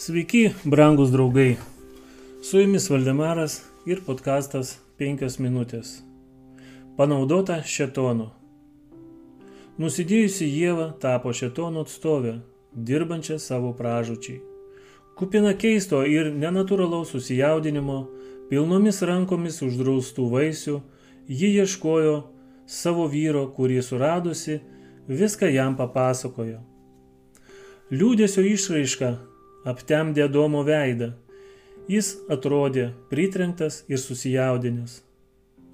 Sveiki, brangus draugai. Su jumis Valdemaras ir podkastas 5 minutės. Panaudota šetonu. Nusidėjusi Jėva tapo šetono atstovė, dirbančia savo pražučiai. Kupina keisto ir nenatūralaus susijaudinimo, pilnomis rankomis uždraustų vaisių, ji ieškojo savo vyro, kurį suradusi, viską jam papasakojo. Liūdėsio išraiška aptemdė Adomo veidą. Jis atrodė pritrenktas ir susijaudinęs.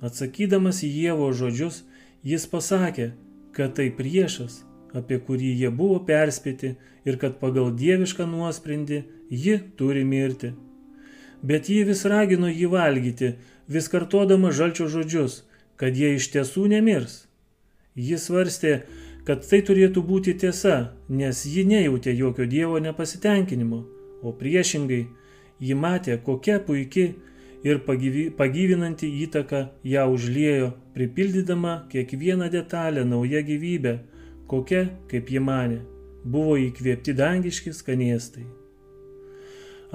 Atsakydamas į Dievo žodžius, jis pasakė, kad tai priešas, apie kurį jie buvo perspėti ir kad pagal dievišką nuosprendį ji turi mirti. Bet ji vis ragino jį valgyti, vis kartodama žalčio žodžius, kad jie iš tiesų nemirs. Jis svarstė, kad tai turėtų būti tiesa, nes ji nejautė jokio Dievo nepasitenkinimo, o priešingai, ji matė, kokia puikia ir pagyvi, pagyvinanti įtaka ją užliejo, pripildydama kiekvieną detalę nauja gyvybė, kokia, kaip ji manė, buvo įkvėpti dangiški skanėstai.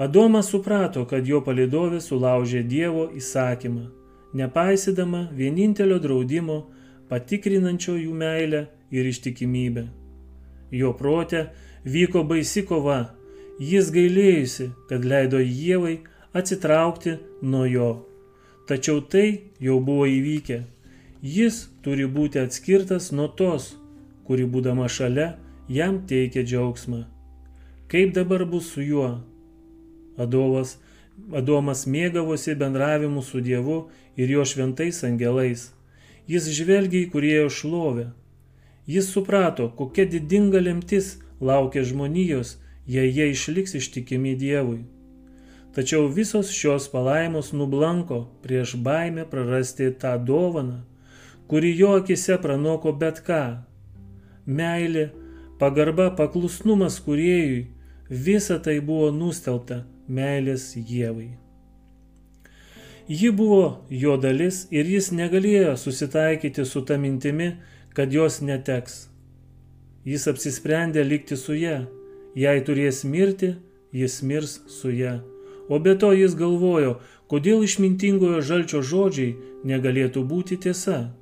Adomas suprato, kad jo palidovė sulaužė Dievo įsakymą, nepaisydama vienintelio draudimo patikrinančio jų meilę ir ištikimybę. Jo protė vyko baisi kova, jis gailėjusi, kad leido Jėvai atsitraukti nuo jo. Tačiau tai jau buvo įvykę. Jis turi būti atskirtas nuo tos, kuri būdama šalia jam teikia džiaugsmą. Kaip dabar bus su juo? Adovas, Adomas mėgavosi bendravimu su Dievu ir jo šventais angelais. Jis žvelgia į kurėjo šlovę. Jis suprato, kokia didinga lemtis laukia žmonijos, jei jie išliks ištikimi Dievui. Tačiau visos šios palaimos nublanko prieš baimę prarasti tą dovaną, kuri jo akise pranoko bet ką. Meilė, pagarba, paklusnumas kuriejui - visa tai buvo nustelta meilės Dievui. Ji buvo jo dalis ir jis negalėjo susitaikyti su ta mintimi, kad jos neteks. Jis apsisprendė likti su ją, jei turės mirti, jis mirs su ją. O be to jis galvojo, kodėl išmintingojo žalčio žodžiai negalėtų būti tiesa.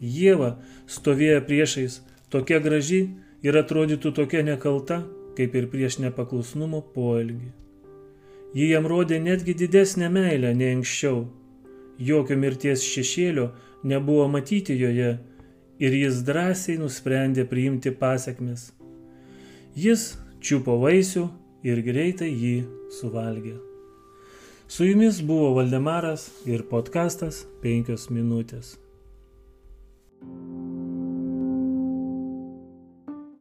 Jėva stovėjo priešais, tokia graži ir atrodytų tokia nekalta, kaip ir prieš nepaklusnumo poelgį. Ji jam rodė netgi didesnę meilę nei anksčiau. Jokio mirties šešėlio nebuvo matyti joje ir jis drąsiai nusprendė priimti pasiekmes. Jis čiupo vaisių ir greitai jį suvalgė. Su jumis buvo Valdemaras ir podkastas 5 minutės.